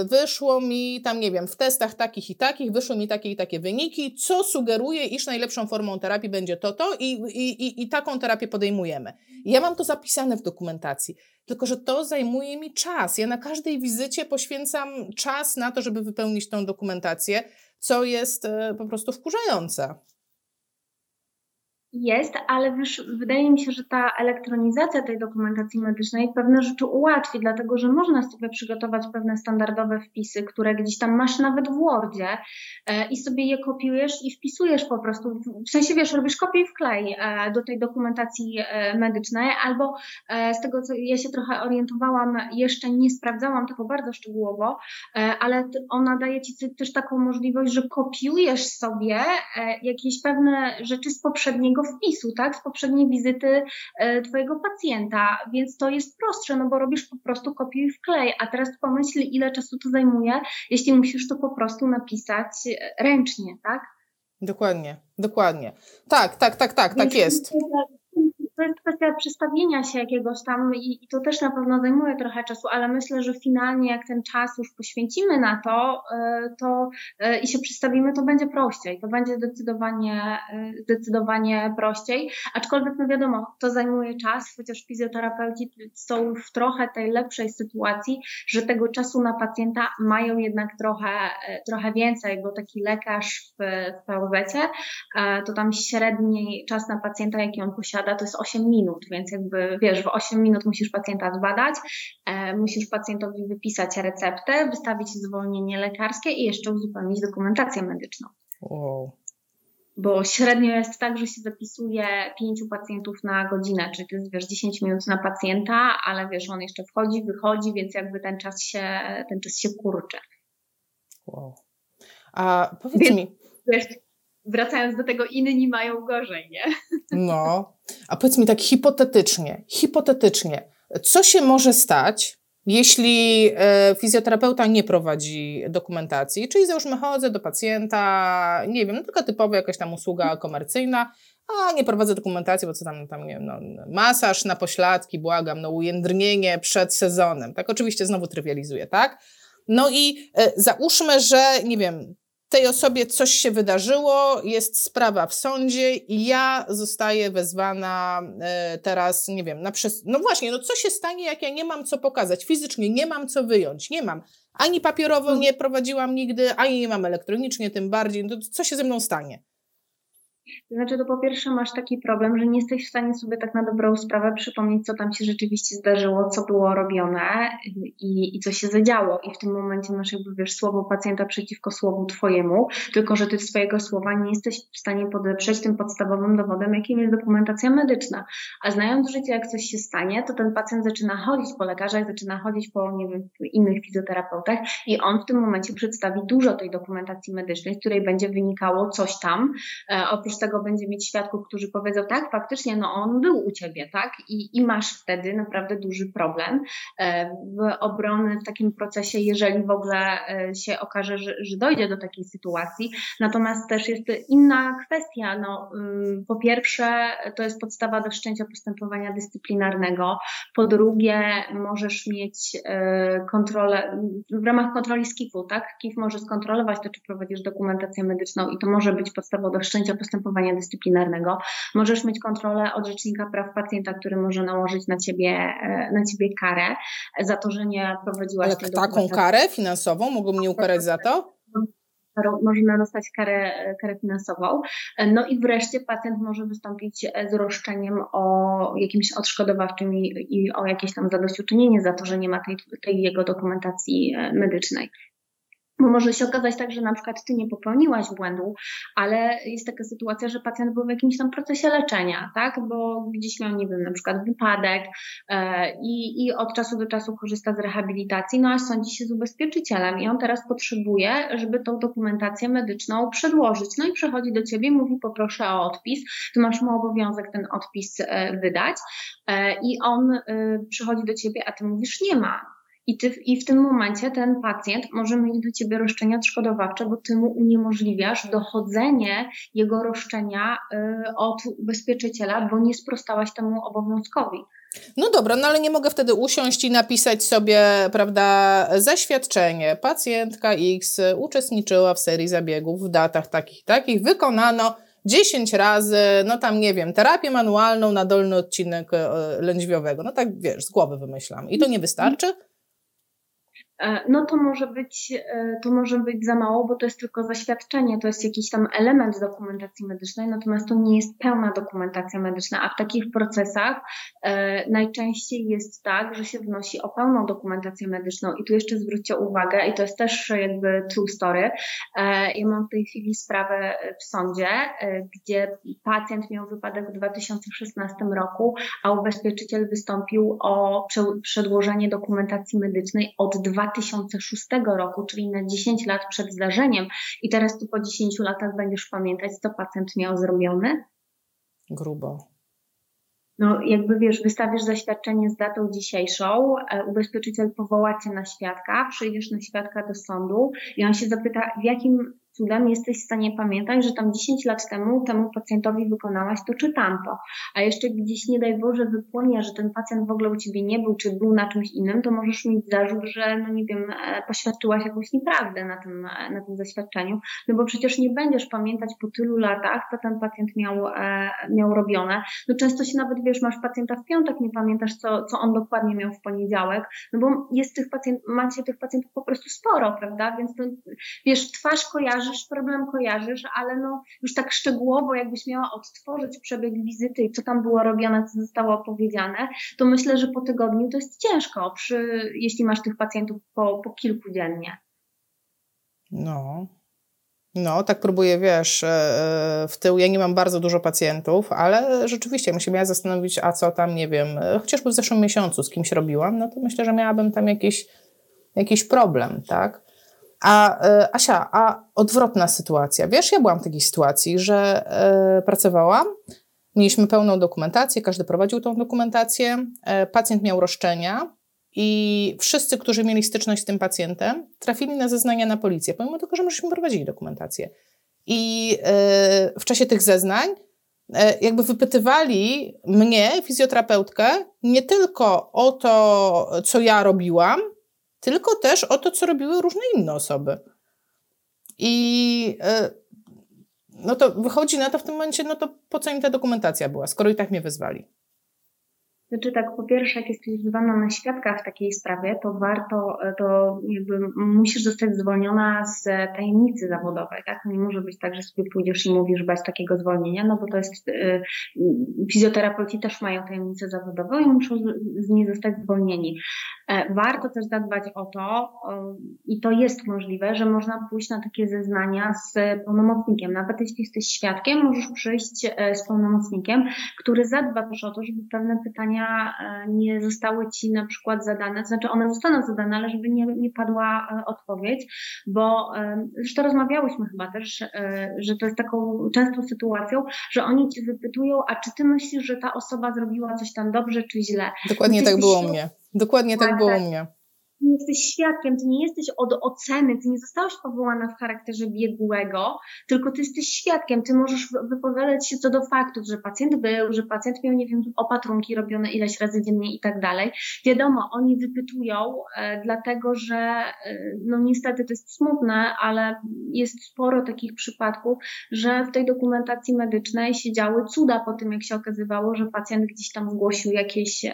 wyszło mi tam, nie wiem, w testach takich i takich, wyszły mi takie i takie wyniki, co sugeruje, iż najlepszą formą terapii będzie to, to i, i, i, i taką terapię podejmujemy. I ja mam to zapisane w dokumentacji, tylko że to zajmuje mi czas. Ja na każdej wizycie poświęcam czas na to, żeby wypełnić tą dokumentację, co jest e, po prostu wkurzające. Jest, ale wiesz, wydaje mi się, że ta elektronizacja tej dokumentacji medycznej pewne rzeczy ułatwi, dlatego że można sobie przygotować pewne standardowe wpisy, które gdzieś tam masz nawet w Wordzie e, i sobie je kopiujesz i wpisujesz po prostu. W sensie wiesz, robisz kopię i wklej e, do tej dokumentacji e, medycznej, albo z tego, co ja się trochę orientowałam, jeszcze nie sprawdzałam tego bardzo szczegółowo, ale ona daje ci też taką możliwość, że kopiujesz sobie jakieś pewne rzeczy z poprzedniego wpisu, tak, z poprzedniej wizyty e, Twojego pacjenta, więc to jest prostsze, no bo robisz po prostu kopiuj i wklej, a teraz pomyśl, ile czasu to zajmuje, jeśli musisz to po prostu napisać e, ręcznie, tak? Dokładnie, dokładnie. Tak, tak, tak, tak, tak jest to jest kwestia przestawienia się jakiegoś tam i, i, to też na pewno zajmuje trochę czasu, ale myślę, że finalnie jak ten czas już poświęcimy na to, e, to e, i się przestawimy, to będzie prościej. To będzie zdecydowanie, e, zdecydowanie prościej. Aczkolwiek, no wiadomo, to zajmuje czas, chociaż fizjoterapeuci są w trochę tej lepszej sytuacji, że tego czasu na pacjenta mają jednak trochę, trochę więcej, bo taki lekarz w, w to tam średni czas na pacjenta, jaki on posiada, to jest 8 minut, więc jakby wiesz, w 8 minut musisz pacjenta zbadać, e, musisz pacjentowi wypisać receptę, wystawić zwolnienie lekarskie i jeszcze uzupełnić dokumentację medyczną. Wow. Bo średnio jest tak, że się zapisuje pięciu pacjentów na godzinę, czyli to jest wiesz, 10 minut na pacjenta, ale wiesz, on jeszcze wchodzi, wychodzi, więc jakby ten czas się, ten czas się kurczy. Wow. A powiedz więc, mi. Wiesz, wracając do tego, inni mają gorzej, nie? No, a powiedz mi tak hipotetycznie, hipotetycznie, co się może stać, jeśli e, fizjoterapeuta nie prowadzi dokumentacji, czyli załóżmy chodzę do pacjenta, nie wiem, no taka typowa jakaś tam usługa komercyjna, a nie prowadzę dokumentacji, bo co tam, tam nie wiem, no, masaż na pośladki, błagam, no ujędrnienie przed sezonem. Tak, oczywiście znowu trywializuję, tak? No i e, załóżmy, że, nie wiem, tej osobie coś się wydarzyło, jest sprawa w sądzie i ja zostaję wezwana e, teraz, nie wiem, na przez... No właśnie, no co się stanie, jak ja nie mam co pokazać? Fizycznie nie mam co wyjąć, nie mam. Ani papierowo nie prowadziłam nigdy, ani nie mam elektronicznie, tym bardziej. No, co się ze mną stanie? To znaczy, to po pierwsze masz taki problem, że nie jesteś w stanie sobie tak na dobrą sprawę przypomnieć, co tam się rzeczywiście zdarzyło, co było robione i, i co się zadziało. I w tym momencie masz jakby, wiesz, słowo pacjenta przeciwko słowu twojemu, tylko że ty swojego słowa nie jesteś w stanie podeprzeć tym podstawowym dowodem, jakim jest dokumentacja medyczna. A znając życie, jak coś się stanie, to ten pacjent zaczyna chodzić po lekarzach, zaczyna chodzić po, nie wiem, innych fizjoterapeutach i on w tym momencie przedstawi dużo tej dokumentacji medycznej, z której będzie wynikało coś tam, e, oprócz tego będzie mieć świadków, którzy powiedzą, tak, faktycznie, no on był u ciebie, tak, i, i masz wtedy naprawdę duży problem e, w obrony w takim procesie, jeżeli w ogóle e, się okaże, że, że dojdzie do takiej sytuacji. Natomiast też jest inna kwestia, no, mm, po pierwsze, to jest podstawa do wszczęcia postępowania dyscyplinarnego, po drugie, możesz mieć e, kontrolę, w ramach kontroli SKIF-u, tak, KIF może skontrolować to, czy prowadzisz dokumentację medyczną i to może być podstawą do wszczęcia postępowania postępowania dyscyplinarnego. Możesz mieć kontrolę od Rzecznika Praw Pacjenta, który może nałożyć na ciebie, e, na ciebie karę za to, że nie prowadziłaś Ale tej taką karę finansową? Mogą mnie ukarać za to? można dostać karę, karę finansową. No i wreszcie pacjent może wystąpić z roszczeniem o jakimś odszkodowawczym i, i o jakieś tam zadośćuczynienie za to, że nie ma tej, tej jego dokumentacji e, medycznej. Bo może się okazać tak, że na przykład ty nie popełniłaś błędu, ale jest taka sytuacja, że pacjent był w jakimś tam procesie leczenia, tak? Bo gdzieś miał, nie wiem, na przykład wypadek e, i, i od czasu do czasu korzysta z rehabilitacji, no a sądzi się z ubezpieczycielem i on teraz potrzebuje, żeby tą dokumentację medyczną przedłożyć. No i przychodzi do ciebie, mówi poproszę o odpis, ty masz mu obowiązek ten odpis e, wydać e, i on przychodzi do ciebie, a ty mówisz nie ma i, ty, I w tym momencie ten pacjent może mieć do ciebie roszczenia odszkodowawcze, bo ty mu uniemożliwiasz dochodzenie jego roszczenia y, od ubezpieczyciela, bo nie sprostałaś temu obowiązkowi. No dobra, no ale nie mogę wtedy usiąść i napisać sobie, prawda, zaświadczenie. Pacjentka X uczestniczyła w serii zabiegów w datach takich, takich, wykonano 10 razy, no tam nie wiem, terapię manualną na dolny odcinek e, lędźwiowego. No tak wiesz, z głowy wymyślam. I to nie wystarczy? E, no to może być, e, to może być za mało, bo to jest tylko zaświadczenie, to jest jakiś tam element dokumentacji medycznej, natomiast to nie jest pełna dokumentacja medyczna, a w takich procesach e, najczęściej jest tak, że się wnosi o pełną dokumentację medyczną i tu jeszcze zwróćcie uwagę i to jest też jakby true story. Ja mam w tej chwili sprawę w sądzie, gdzie pacjent miał wypadek w 2016 roku, a ubezpieczyciel wystąpił o przedłożenie dokumentacji medycznej od 2000 2006 roku, czyli na 10 lat przed zdarzeniem i teraz tu po 10 latach będziesz pamiętać, co pacjent miał zrobione? Grubo. No, jakby wiesz, wystawisz zaświadczenie z datą dzisiejszą, e, ubezpieczyciel powoła cię na świadka, przyjdziesz na świadka do sądu i on się zapyta, w jakim cudem jesteś w stanie pamiętać, że tam 10 lat temu temu pacjentowi wykonałaś to czy tamto. A jeszcze gdzieś nie daj Boże wypłonie, że ten pacjent w ogóle u ciebie nie był, czy był na czymś innym, to możesz mieć zarzut, że no nie wiem, e, poświadczyłaś jakąś nieprawdę na tym, e, na tym zaświadczeniu, no bo przecież nie będziesz pamiętać po tylu latach, co ten pacjent miał, e, miał robione. No często się nawet, wiesz, masz pacjenta w piątek, nie pamiętasz, co, co on dokładnie miał w poniedziałek, no bo jest tych pacjentów, macie tych pacjentów po prostu sporo, prawda, więc to, wiesz, twarz kojarzy kojarzysz, problem kojarzysz, ale no już tak szczegółowo, jakbyś miała odtworzyć przebieg wizyty i co tam było robione, co zostało opowiedziane, to myślę, że po tygodniu to jest ciężko, przy, jeśli masz tych pacjentów po, po kilku dziennie. No, no, tak próbuję, wiesz, e, e, w tył. Ja nie mam bardzo dużo pacjentów, ale rzeczywiście, bym miała zastanowić, a co tam, nie wiem, e, chociażby w zeszłym miesiącu z kimś robiłam, no to myślę, że miałabym tam jakiś, jakiś problem, tak? A e, Asia, a odwrotna sytuacja. Wiesz, ja byłam w takiej sytuacji, że e, pracowałam, mieliśmy pełną dokumentację, każdy prowadził tą dokumentację, e, pacjent miał roszczenia i wszyscy, którzy mieli styczność z tym pacjentem, trafili na zeznania na policję, pomimo tego, że myśmy prowadzili dokumentację. I w czasie tych zeznań jakby wypytywali mnie, fizjoterapeutkę, nie tylko o to, co ja robiłam, tylko też o to, co robiły różne inne osoby. I e, no to wychodzi na to w tym momencie, no to po co im ta dokumentacja była, skoro i tak mnie wezwali. Znaczy tak, po pierwsze, jak jesteś wzywana na świadka w takiej sprawie, to warto, to jakby musisz zostać zwolniona z tajemnicy zawodowej, tak? Nie może być tak, że sobie pójdziesz i mówisz bez takiego zwolnienia, no bo to jest, y, fizjoterapeuci też mają tajemnicę zawodową i muszą z niej zostać zwolnieni. E, warto też zadbać o to, i to jest możliwe, że można pójść na takie zeznania z pełnomocnikiem. Nawet jeśli jesteś świadkiem, możesz przyjść e, z pełnomocnikiem, który zadba też o to, żeby pewne pytania e, nie zostały ci na przykład zadane, to znaczy one zostaną zadane, ale żeby nie, nie padła odpowiedź, bo zresztą rozmawiałyśmy chyba też, że to jest taką częstą sytuacją, że oni ci wypytują, a czy ty myślisz, że ta osoba zrobiła coś tam dobrze czy źle? Dokładnie tak było u mnie. Dokładnie tak, tak było u tak. mnie nie jesteś świadkiem, ty nie jesteś od oceny, ty nie zostałaś powołana w charakterze biegłego, tylko ty jesteś świadkiem, ty możesz wypowiadać się co do faktów, że pacjent był, że pacjent miał, nie wiem, opatrunki robione ileś razy dziennie i tak dalej. Wiadomo, oni wypytują, e, dlatego że, e, no niestety to jest smutne, ale jest sporo takich przypadków, że w tej dokumentacji medycznej się działy cuda po tym, jak się okazywało, że pacjent gdzieś tam zgłosił jakieś, e,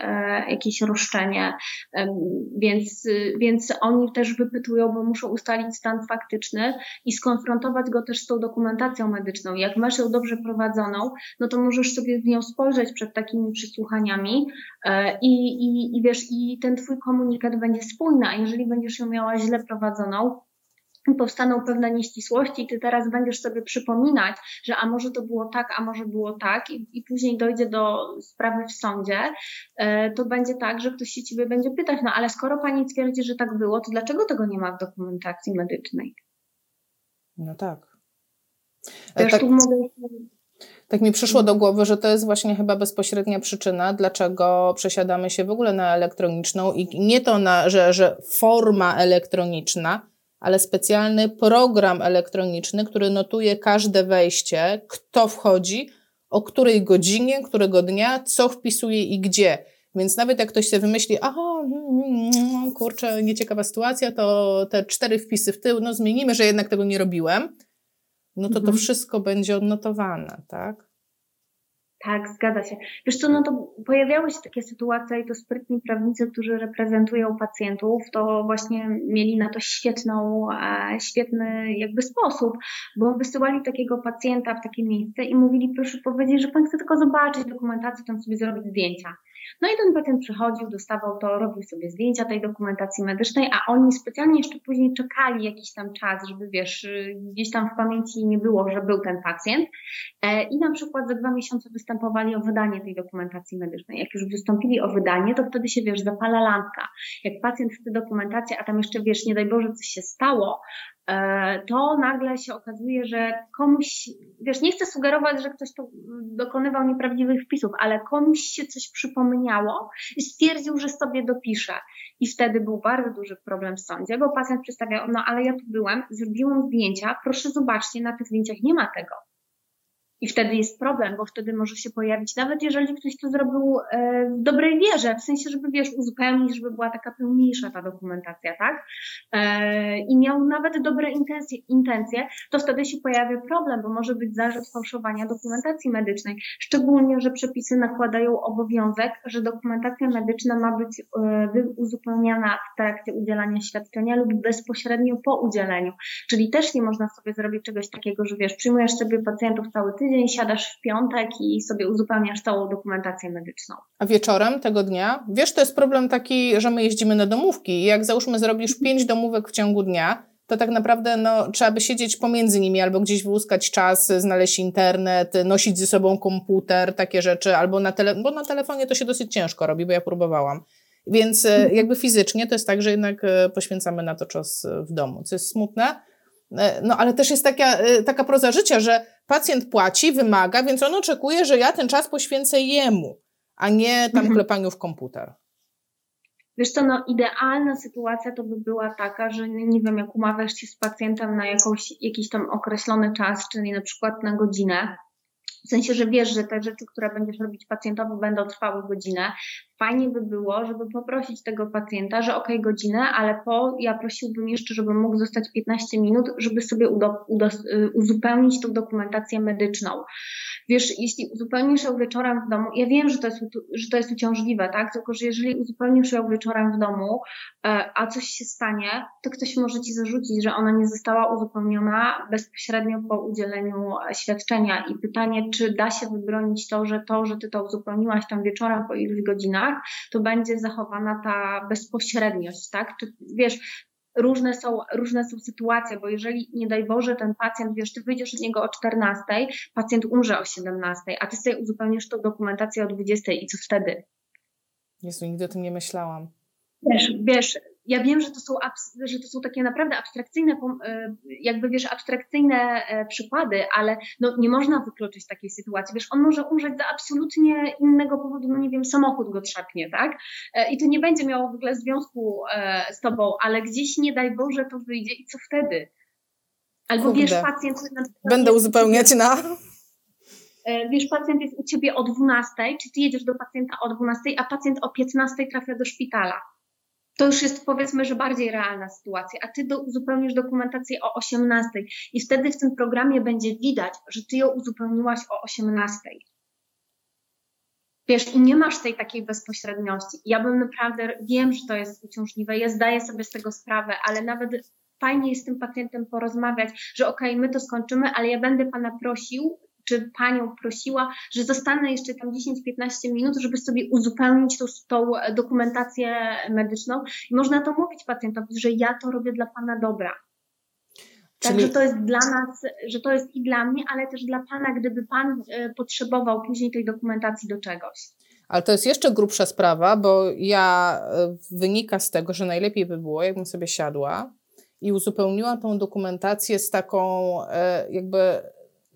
jakieś roszczenie, e, więc więc oni też wypytują, bo muszą ustalić stan faktyczny i skonfrontować go też z tą dokumentacją medyczną. Jak masz ją dobrze prowadzoną, no to możesz sobie w nią spojrzeć przed takimi przysłuchaniami e, i, i, i wiesz, i ten twój komunikat będzie spójny, a jeżeli będziesz ją miała źle prowadzoną, powstaną pewne nieścisłości i ty teraz będziesz sobie przypominać, że a może to było tak, a może było tak i, i później dojdzie do sprawy w sądzie, e, to będzie tak, że ktoś się ciebie będzie pytać, no ale skoro pani twierdzi, że tak było, to dlaczego tego nie ma w dokumentacji medycznej? No tak. Też tak, tu mogę... tak mi przyszło do głowy, że to jest właśnie chyba bezpośrednia przyczyna, dlaczego przesiadamy się w ogóle na elektroniczną i nie to, na, że, że forma elektroniczna, ale specjalny program elektroniczny, który notuje każde wejście, kto wchodzi, o której godzinie, którego dnia, co wpisuje i gdzie. Więc nawet jak ktoś sobie wymyśli, aha, mm, mm, kurczę, nieciekawa sytuacja, to te cztery wpisy w tył, no zmienimy, że jednak tego nie robiłem, no to to mhm. wszystko będzie odnotowane, tak? Tak, zgadza się. Wiesz co, no to pojawiały się takie sytuacje i to sprytni prawnicy, którzy reprezentują pacjentów, to właśnie mieli na to świetną, e, świetny jakby sposób, bo wysyłali takiego pacjenta w takie miejsce i mówili, proszę powiedzieć, że pan chce tylko zobaczyć dokumentację, tam sobie zrobić zdjęcia. No i ten pacjent przychodził, dostawał to, robił sobie zdjęcia tej dokumentacji medycznej, a oni specjalnie jeszcze później czekali jakiś tam czas, żeby wiesz, gdzieś tam w pamięci nie było, że był ten pacjent e, i na przykład za dwa miesiące występowali o wydanie tej dokumentacji medycznej. Jak już wystąpili o wydanie, to wtedy się wiesz, zapala lampka. Jak pacjent chce dokumentację, a tam jeszcze wiesz, nie daj Boże, coś się stało, to nagle się okazuje, że komuś, wiesz, nie chcę sugerować, że ktoś to dokonywał nieprawdziwych wpisów, ale komuś się coś przypomniało i stwierdził, że sobie dopisze. I wtedy był bardzo duży problem w sądzie, bo pacjent przedstawiał, no ale ja tu byłem, zrobiłam zdjęcia, proszę zobaczcie, na tych zdjęciach nie ma tego. I wtedy jest problem, bo wtedy może się pojawić, nawet jeżeli ktoś to zrobił e, w dobrej wierze, w sensie, żeby wiesz, uzupełnić, żeby była taka pełniejsza ta dokumentacja, tak? E, I miał nawet dobre intencje, intencje, to wtedy się pojawia problem, bo może być zarzut fałszowania dokumentacji medycznej. Szczególnie, że przepisy nakładają obowiązek, że dokumentacja medyczna ma być e, uzupełniana w trakcie udzielania świadczenia lub bezpośrednio po udzieleniu. Czyli też nie można sobie zrobić czegoś takiego, że wiesz, przyjmujesz sobie pacjentów cały tydzień, tydzień siadasz w piątek i sobie uzupełniasz całą dokumentację medyczną. A wieczorem tego dnia? Wiesz, to jest problem taki, że my jeździmy na domówki i jak załóżmy zrobisz mhm. pięć domówek w ciągu dnia, to tak naprawdę no, trzeba by siedzieć pomiędzy nimi albo gdzieś wyłuskać czas, znaleźć internet, nosić ze sobą komputer, takie rzeczy, albo na tele, bo na telefonie to się dosyć ciężko robi, bo ja próbowałam. Więc e, mhm. jakby fizycznie to jest tak, że jednak e, poświęcamy na to czas w domu, co jest smutne, E, no ale też jest taka, e, taka proza życia, że pacjent płaci, wymaga, więc on oczekuje, że ja ten czas poświęcę jemu, a nie tam mhm. klepaniu w komputer. Wiesz co, no idealna sytuacja to by była taka, że nie wiem, jak umawiasz się z pacjentem na jakąś, jakiś tam określony czas, czyli na przykład na godzinę, W sensie, że wiesz, że te rzeczy, które będziesz robić pacjentowi, będą trwały godzinę. Fajnie by było, żeby poprosić tego pacjenta, że ok, godzinę, ale po, ja prosiłbym jeszcze, żeby mógł zostać 15 minut, żeby sobie udo, udo, y, uzupełnić tą dokumentację medyczną. Wiesz, jeśli uzupełnisz ją wieczorem w domu, ja wiem, że to jest, że to jest uciążliwe, tak? Tylko, że jeżeli uzupełnisz ją wieczorem w domu, e, a coś się stanie, to ktoś może ci zarzucić, że ona nie została uzupełniona bezpośrednio po udzieleniu świadczenia. I pytanie, czy da się wybronić to, że to, że ty to uzupełniłaś tam wieczorem po iluś godzinach, to będzie zachowana ta bezpośredniość, tak? Czy wiesz, różne są, różne są sytuacje, bo jeżeli nie daj Boże ten pacjent, wiesz, ty wyjdziesz od niego o 14, pacjent umrze o 17, a ty sobie uzupełnisz tą dokumentację o 20 i co wtedy? Jezu, nigdy o tym nie myślałam. Wiesz, wiesz, ja wiem, że to są, że to są takie naprawdę abstrakcyjne, e, jakby wiesz, abstrakcyjne e, przykłady, ale no, nie można wykluczyć takiej sytuacji. Wiesz, on może umrzeć z absolutnie innego powodu, no nie wiem, samochód go trzepnie, tak? E, I to nie będzie miało w ogóle związku z tobą, ale gdzieś nie daj Boże to wyjdzie i co wtedy? Albo Kurde. wiesz, pacjent... Będę uzupełniać na... Wiesz, pacjent jest u ciebie o 12, czy ty jedziesz do pacjenta o 12, a pacjent o 15 trafia do szpitala to już jest powiedzmy, że bardziej realna sytuacja, a ty do, uzupełnisz dokumentację o 18 i wtedy w tym programie będzie widać, że ty ją uzupełniłaś o 18. Wiesz, i nie masz tej takiej bezpośredniości. Ja bym naprawdę, wiem, że to jest uciążliwe, ja zdaję sobie z tego sprawę, ale nawet fajnie jest z tym pacjentem porozmawiać, że okej, okay, my to skończymy, ale ja będę pana prosił, czy panią prosiła, że zostanę jeszcze tam 10-15 minut, żeby sobie uzupełnić tą, tą dokumentację medyczną. I można to mówić pacjentowi, że ja to robię dla pana dobra. Czyli... Także to jest dla nas, że to jest i dla mnie, ale też dla Pana, gdyby Pan e, potrzebował później tej dokumentacji do czegoś. Ale to jest jeszcze grubsza sprawa, bo ja e, wynika z tego, że najlepiej by było, jakbym sobie siadła i uzupełniła tą dokumentację z taką e, jakby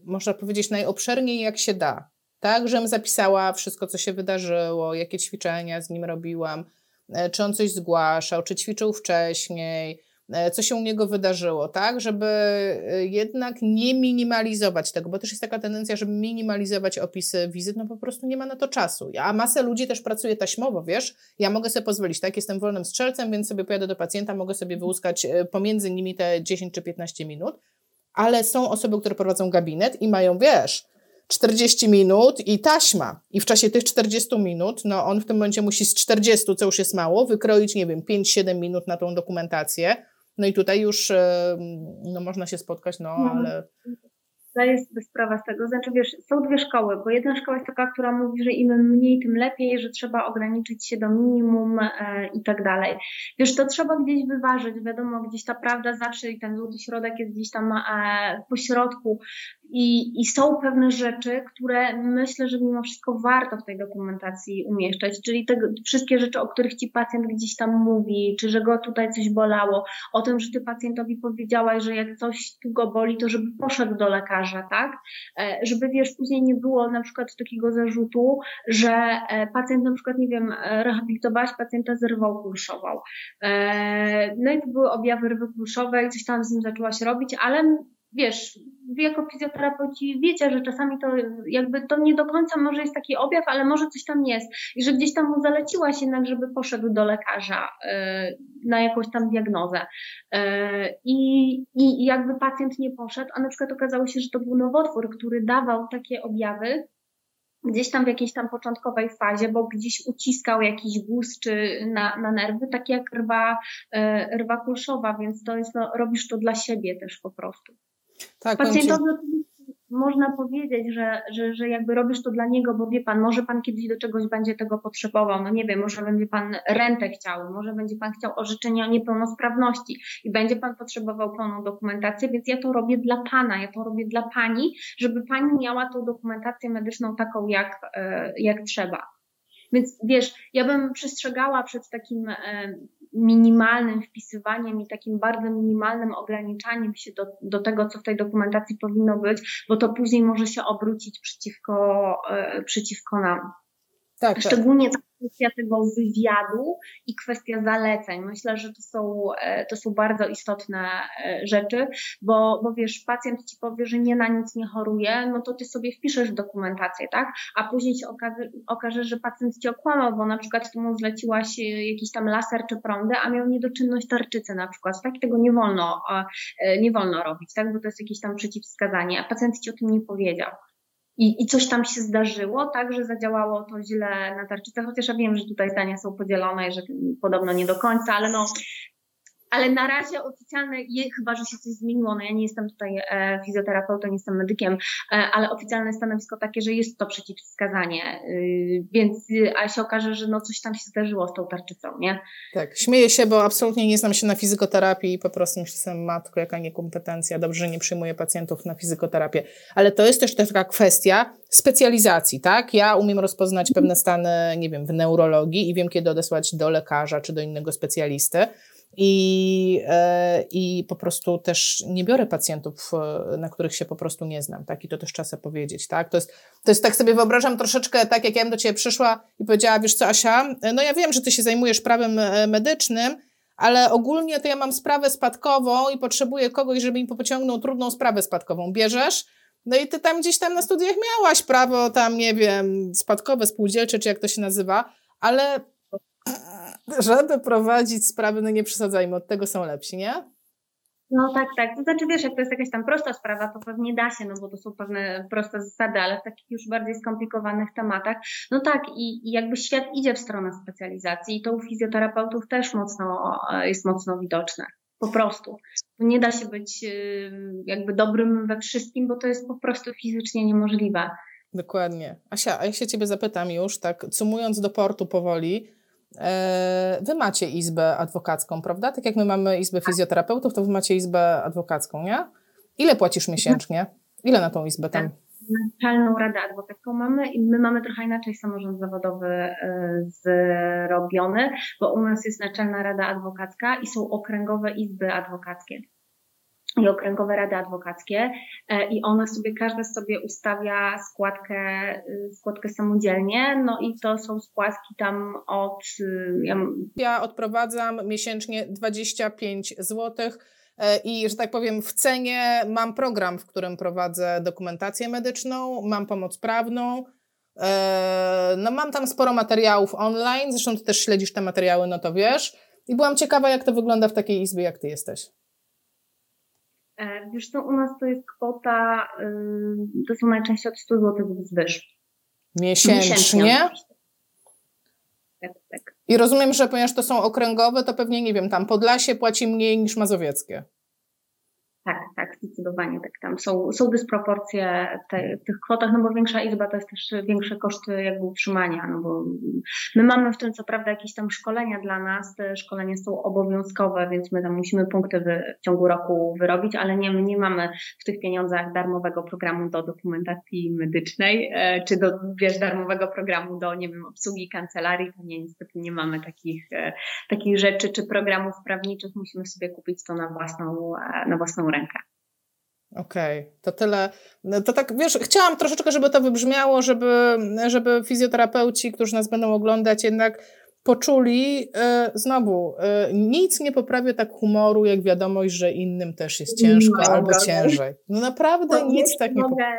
można powiedzieć, najobszerniej jak się da. Tak, żebym zapisała wszystko, co się wydarzyło, jakie ćwiczenia z nim robiłam, e, czy on coś zgłaszał, czy ćwiczył wcześniej, e, co się u niego wydarzyło, tak, żeby e, jednak nie minimalizować tego, bo też jest taka tendencja, żeby minimalizować opisy wizyt, no po prostu nie ma na to czasu. A masę ludzi też pracuje taśmowo, wiesz, ja mogę sobie pozwolić, tak, jestem wolnym strzelcem, więc sobie pojadę do pacjenta, mogę sobie wyłuskać pomiędzy nimi te 10 czy 15 minut, ale są osoby, które prowadzą gabinet i mają, wiesz, 40 minut i taśma. I w czasie tych 40 minut, no on w tym momencie musi z 40, co już jest mało, wykroić, nie wiem, 5-7 minut na tą dokumentację. No i tutaj już no, można się spotkać, no, no ale zdaję sobie sprawę z tego. Znaczy, wiesz, są dwie szkoły, bo jedna szkoła jest taka, która mówi, że im mniej, tym lepiej, że trzeba ograniczyć się do minimum e, i tak dalej. Wiesz, to trzeba gdzieś wyważyć. Wiadomo, gdzieś ta prawda zawsze i ten złoty środek jest gdzieś tam e, po środku. I, I są pewne rzeczy, które myślę, że mimo wszystko warto w tej dokumentacji umieszczać, czyli te wszystkie rzeczy, o których ci pacjent gdzieś tam mówi, czy że go tutaj coś bolało, o tym, że ty pacjentowi powiedziałaś, że jak coś tu go boli, to żeby poszedł do lekarza, tak? E, żeby wiesz, później nie było na przykład takiego zarzutu, że e, pacjent na przykład, nie wiem, e, rehabilitowałaś pacjenta z rwą kulszową. No i to były objawy rwy kulszowej, coś tam z nim zaczęłaś robić, ale wiesz, wy jako fizjoterapeuci wiecie, że czasami to jakby to nie do końca może jest taki objaw, ale może coś tam jest i że gdzieś tam mu zaleciłaś jednak, żeby poszedł do lekarza yy, na jakąś tam diagnozę yy, i, i jakby pacjent nie poszedł, a na przykład okazało się, że to był nowotwór, który dawał takie objawy, gdzieś tam w jakiejś tam początkowej fazie, bo gdzieś uciskał jakiś guz czy na, na nerwy, tak jak rwa, yy, rwa kulszowa, więc to jest, no, robisz to dla siebie też po prostu. Tak, Pacjentowi można powiedzieć, że, że, że jakby robisz to dla niego, bo wie pan, może pan kiedyś do czegoś będzie tego potrzebował, no nie wiem, może będzie pan rentę chciał, może będzie pan chciał orzeczenia o niepełnosprawności i będzie pan potrzebował pełną dokumentację, więc ja to robię dla pana, ja to robię dla pani, żeby pani miała tą dokumentację medyczną taką jak, e, jak trzeba. Więc wiesz, ja bym przestrzegała przed takim e, minimalnym wpisywaniem i takim bardzo minimalnym ograniczaniem się do, do tego, co w tej dokumentacji powinno być, bo to później może się obrócić przeciwko, e, przeciwko nam. Tak, tak. Szczególnie tak kwestia tego wywiadu i kwestia zaleceń. Myślę, że to są, e, to są bardzo istotne e, rzeczy, bo, bo wiesz, pacjent ci powie, że nie na nic nie choruje, no to ty sobie wpiszesz dokumentację, tak? A później się okaże, okaże że pacjent ci okłamał, bo na przykład ty mu zleciłaś e, jakiś tam laser czy prądy, a miał niedoczynność tarczycy na przykład. Tak tego nie wolno, nie wolno robić, tak? Bo to jest jakieś tam przeciwwskazanie, a pacjent ci o tym nie powiedział i, i coś tam się zdarzyło, tak, że zadziałało to źle na tarczycę, chociaż ja wiem, że tutaj zdania są podzielone że podobno nie do końca, ale no ale na razie oficjalne, chyba że się coś zmieniło, no ja nie jestem tutaj e, fizjoterapeutą, nie jestem medykiem, e, ale oficjalne stanowisko takie, że jest to przeciwwskazanie, y, więc y, a się okaże, że no coś tam się zdarzyło z tą tarczycą, nie? Tak, śmieję się, bo absolutnie nie znam się na fizykoterapii i po prostu myślę matko, jaka niekompetencja, dobrze, że nie przyjmuję pacjentów na fizykoterapię, ale to jest też taka kwestia specjalizacji, tak? Ja umiem rozpoznać pewne stany, nie wiem, w neurologii i wiem, kiedy odesłać do lekarza czy do innego specjalisty, i, e, I po prostu też nie biorę pacjentów, e, na których się po prostu nie znam, tak? I to też czasem powiedzieć, tak? To jest, to jest tak sobie wyobrażam troszeczkę tak, jak ja bym do ciebie przyszła i powiedziała, wiesz co, Asia, no ja wiem, że ty się zajmujesz prawem e, medycznym, ale ogólnie to ja mam sprawę spadkową i potrzebuję kogoś, żeby mi pociągnął trudną sprawę spadkową. Bierzesz? No i ty tam gdzieś tam na studiach miałaś prawo tam, nie wiem, spadkowe, spółdzielcze, czy jak to się nazywa, ale żeby prowadzić sprawy, no nie przesadzajmy, od tego są lepsi, nie? No tak, tak. To znaczy, wiesz, jak to jest jakaś tam prosta sprawa, to pewnie da się, no bo to są pewne proste zasady, ale w takich już bardziej skomplikowanych tematach, no tak, i, i jakby świat idzie w stronę specjalizacji i to u fizjoterapeutów też mocno jest mocno widoczne. Po prostu. Nie da się być y, jakby dobrym we wszystkim, bo to jest po prostu fizycznie niemożliwe. Dokładnie. Asia, a ja się ciebie zapytam już, tak, cumując do portu powoli, E, wy macie izbę adwokacką, prawda? Tak jak my mamy izbę fizjoterapeutów, to wy macie izbę adwokacką, nie? Ile płacisz miesięcznie? Ile na tą izbę tam? Naczelną Radę Adwokacką mamy i my mamy trochę inaczej samorząd zawodowy e, zrobiony, bo u nas jest Naczelna Rada Adwokacka i są okręgowe izby adwokackie i okręgowe rady adwokackie e, i one sobie, każda sobie ustawia składkę, y, składkę samodzielnie, no i to są składki tam od... Y, ja, ja odprowadzam miesięcznie 25 zł e, i, że tak powiem, w cenie mam program, w którym prowadzę dokumentację medyczną, mam pomoc prawną, e, no mam tam sporo materiałów online, zresztą ty też śledzisz te materiały, no to wiesz. I byłam ciekawa, jak to wygląda w takiej izbie, jak ty jesteś. E, wiesz co, u nas to jest kwota, to są najczęściej od 100 zł wzwyż. Miesięcznie? Miesięcznie. Tak, tak. I rozumiem, że ponieważ to są okręgowe, to pewnie, nie wiem, tam Podlasie płaci mniej niż mazowieckie. Tak, tak, zdecydowanie tak. Tam są, są dysproporcje te, w tych kwotach, no bo większa izba to jest też większe koszty jakby utrzymania, no bo my mamy w tym co prawda jakieś tam szkolenia dla nas, te szkolenia są obowiązkowe, więc my tam musimy punkty wy, w ciągu roku wyrobić, ale nie, my nie mamy w tych pieniądzach darmowego programu do dokumentacji medycznej, e, czy do, wiesz, darmowego programu do, nie wiem, obsługi kancelarii, to nie, niestety nie mamy takich, e, takich rzeczy, czy programów prawniczych, musimy sobie kupić to na własną, e, na własną rękę. Okej, okay. to tyle. No to tak, wiesz, chciałam troszeczkę, żeby to wybrzmiało, żeby, żeby fizjoterapeuci, którzy nas będą oglądać, jednak poczuli, yy, znowu, yy, nic nie poprawia tak humoru, jak wiadomość, że innym też jest ciężko no, albo ciężej. No naprawdę nic tak nie poprawia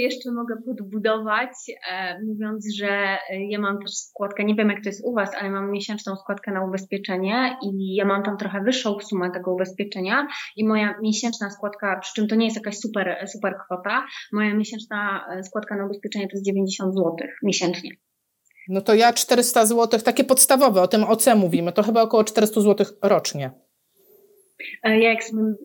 jeszcze mogę podbudować, e, mówiąc, że e, ja mam też składkę, nie wiem jak to jest u Was, ale mam miesięczną składkę na ubezpieczenie i ja mam tam trochę wyższą sumę tego ubezpieczenia i moja miesięczna składka, przy czym to nie jest jakaś super, super kwota, moja miesięczna e, składka na ubezpieczenie to jest 90 zł miesięcznie. No to ja 400 zł, takie podstawowe, o tym OC mówimy, to chyba około 400 zł rocznie. E, ja jak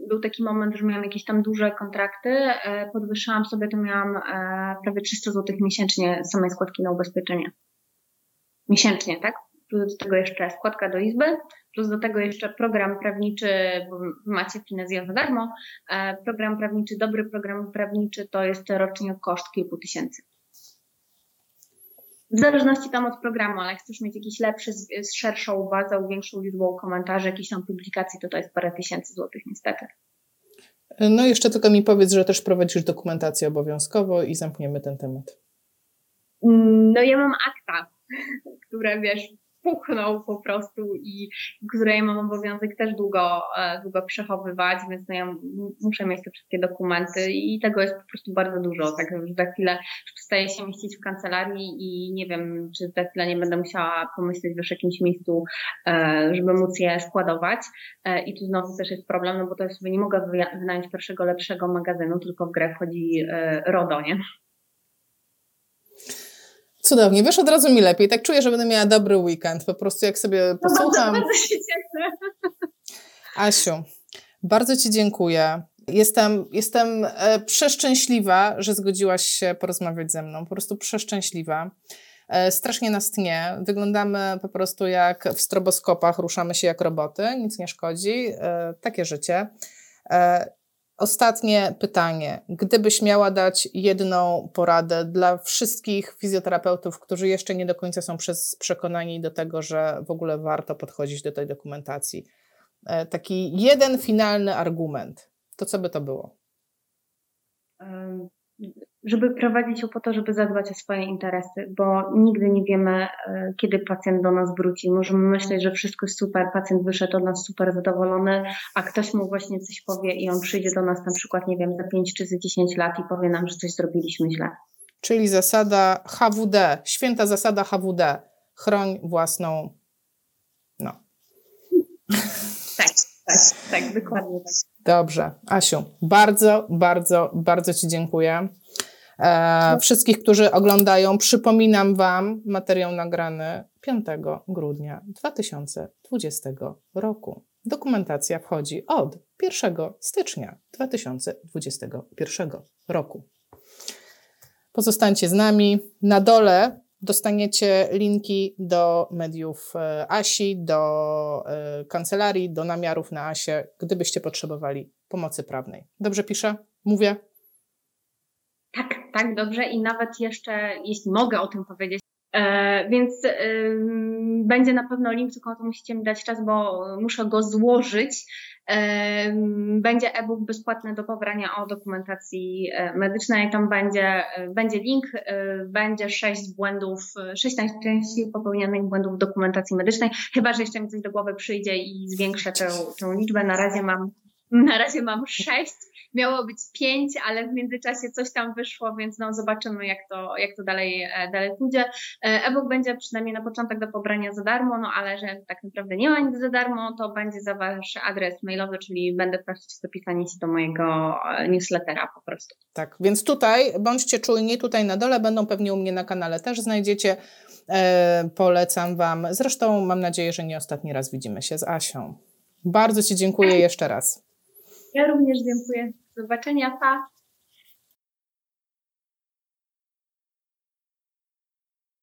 był taki moment, że miałam jakieś tam duże kontrakty, e, podwyższałam sobie, to miałam e, prawie 300 zł miesięcznie samej składki na ubezpieczenie. Miesięcznie, tak? Plus do tego jeszcze składka do izby, plus do tego jeszcze program prawniczy, bo macie finezję za darmo. Program prawniczy, dobry program prawniczy to jest rocznie koszt kilku tysięcy. W zależności tam od programu, ale chcesz mieć jakiś lepszy, z szerszą bazę, większą liczbą komentarzy, jakiejś tam publikacji, to to jest parę tysięcy złotych niestety. No jeszcze tylko mi powiedz, że też prowadzisz dokumentację obowiązkowo i zamkniemy ten temat. No ja mam akta. które wiesz, puchnął po prostu i które ja mam obowiązek też długo, e, długo przechowywać, więc no ja muszę mieć te wszystkie dokumenty i tego jest po prostu bardzo dużo, tak że za chwilę przestaję się mieścić w kancelarii i nie wiem, czy za chwilę nie będę musiała pomyśleć w jakimś miejscu, e, żeby móc je składować e, i tu znowu też jest problem, no bo to sobie nie mogę wynająć pierwszego lepszego magazynu, tylko w grę wchodzi RODO, nie? Cudownie, wiesz, od razu mi lepiej. Tak czuję, że będę miała dobry weekend. Po prostu jak sobie posłucham. bardzo, bardzo się cieszę. Asiu, bardzo Ci dziękuję. Jestem, jestem e, przeszczęśliwa, że zgodziłaś się porozmawiać ze mną. Po prostu przeszczęśliwa. E, strasznie nas tnie. Wyglądamy po prostu jak w stroboskopach, ruszamy się jak roboty, nic nie szkodzi. E, takie życie. Ostatnie pytanie. Gdybyś miała dać jedną poradę dla wszystkich fizjoterapeutów, którzy jeszcze nie do końca są przez przekonani do tego, że w ogóle warto podchodzić do tej dokumentacji, e, taki jeden finalny argument, to co by to było? Żeby prowadzić ją po to, żeby zadbać o swoje interesy, bo nigdy nie wiemy, e, kiedy pacjent do nas wróci. Możemy myśleć, że wszystko jest super, pacjent wyszedł od nas super zadowolony, a ktoś mu właśnie coś powie i on przyjdzie do nas na przykład, nie wiem, za 5 czy za 10 lat i powie nam, że coś zrobiliśmy źle. Czyli zasada HWD, święta zasada HWD. Chroń własną. No. Tak, tak, tak, dokładnie tak. Dobrze. Asiu, bardzo, bardzo, bardzo Ci dziękuję. E, wszystkich, którzy oglądają, przypominam Wam materiał nagrany 5 grudnia 2020 roku. Dokumentacja wchodzi od 1 stycznia 2021 roku. Pozostańcie z nami. Na dole dostaniecie linki do mediów e, Asi, do e, kancelarii, do namiarów na Asię, gdybyście potrzebowali pomocy prawnej. Dobrze piszę? Mówię? Tak, tak, dobrze i nawet jeszcze, jeśli mogę o tym powiedzieć, E, więc e, będzie na pewno link, tylko to musicie mi dać czas, bo muszę go złożyć. E, będzie e-book bezpłatny do pobrania o dokumentacji e, medycznej. Tam będzie, e, będzie link, e, będzie sześć błędów, sześć najczęściej popełnianych błędów w dokumentacji medycznej. Chyba, że jeszcze mi coś do głowy przyjdzie i zwiększę tę, tę liczbę. Na razie mam, na razie mam sześć miało być pięć, ale w międzyczasie coś tam wyszło, więc no zobaczymy, jak to, jak to dalej, e, dalej pójdzie. E, e-book będzie przynajmniej na początek do pobrania za darmo, no ale że tak naprawdę nie ma nic za darmo, to będzie za wasz adres mailowy, czyli będę prosić o zapisanie się do mojego e, newslettera po prostu. Tak, więc tutaj bądźcie czujni, tutaj na dole będą pewnie u mnie na kanale też znajdziecie. E, polecam Wam. Zresztą mam nadzieję, że nie ostatni raz widzimy się z Asią. Bardzo Ci dziękuję jeszcze raz. Ja również dziękuję. Zobaczenia, pa!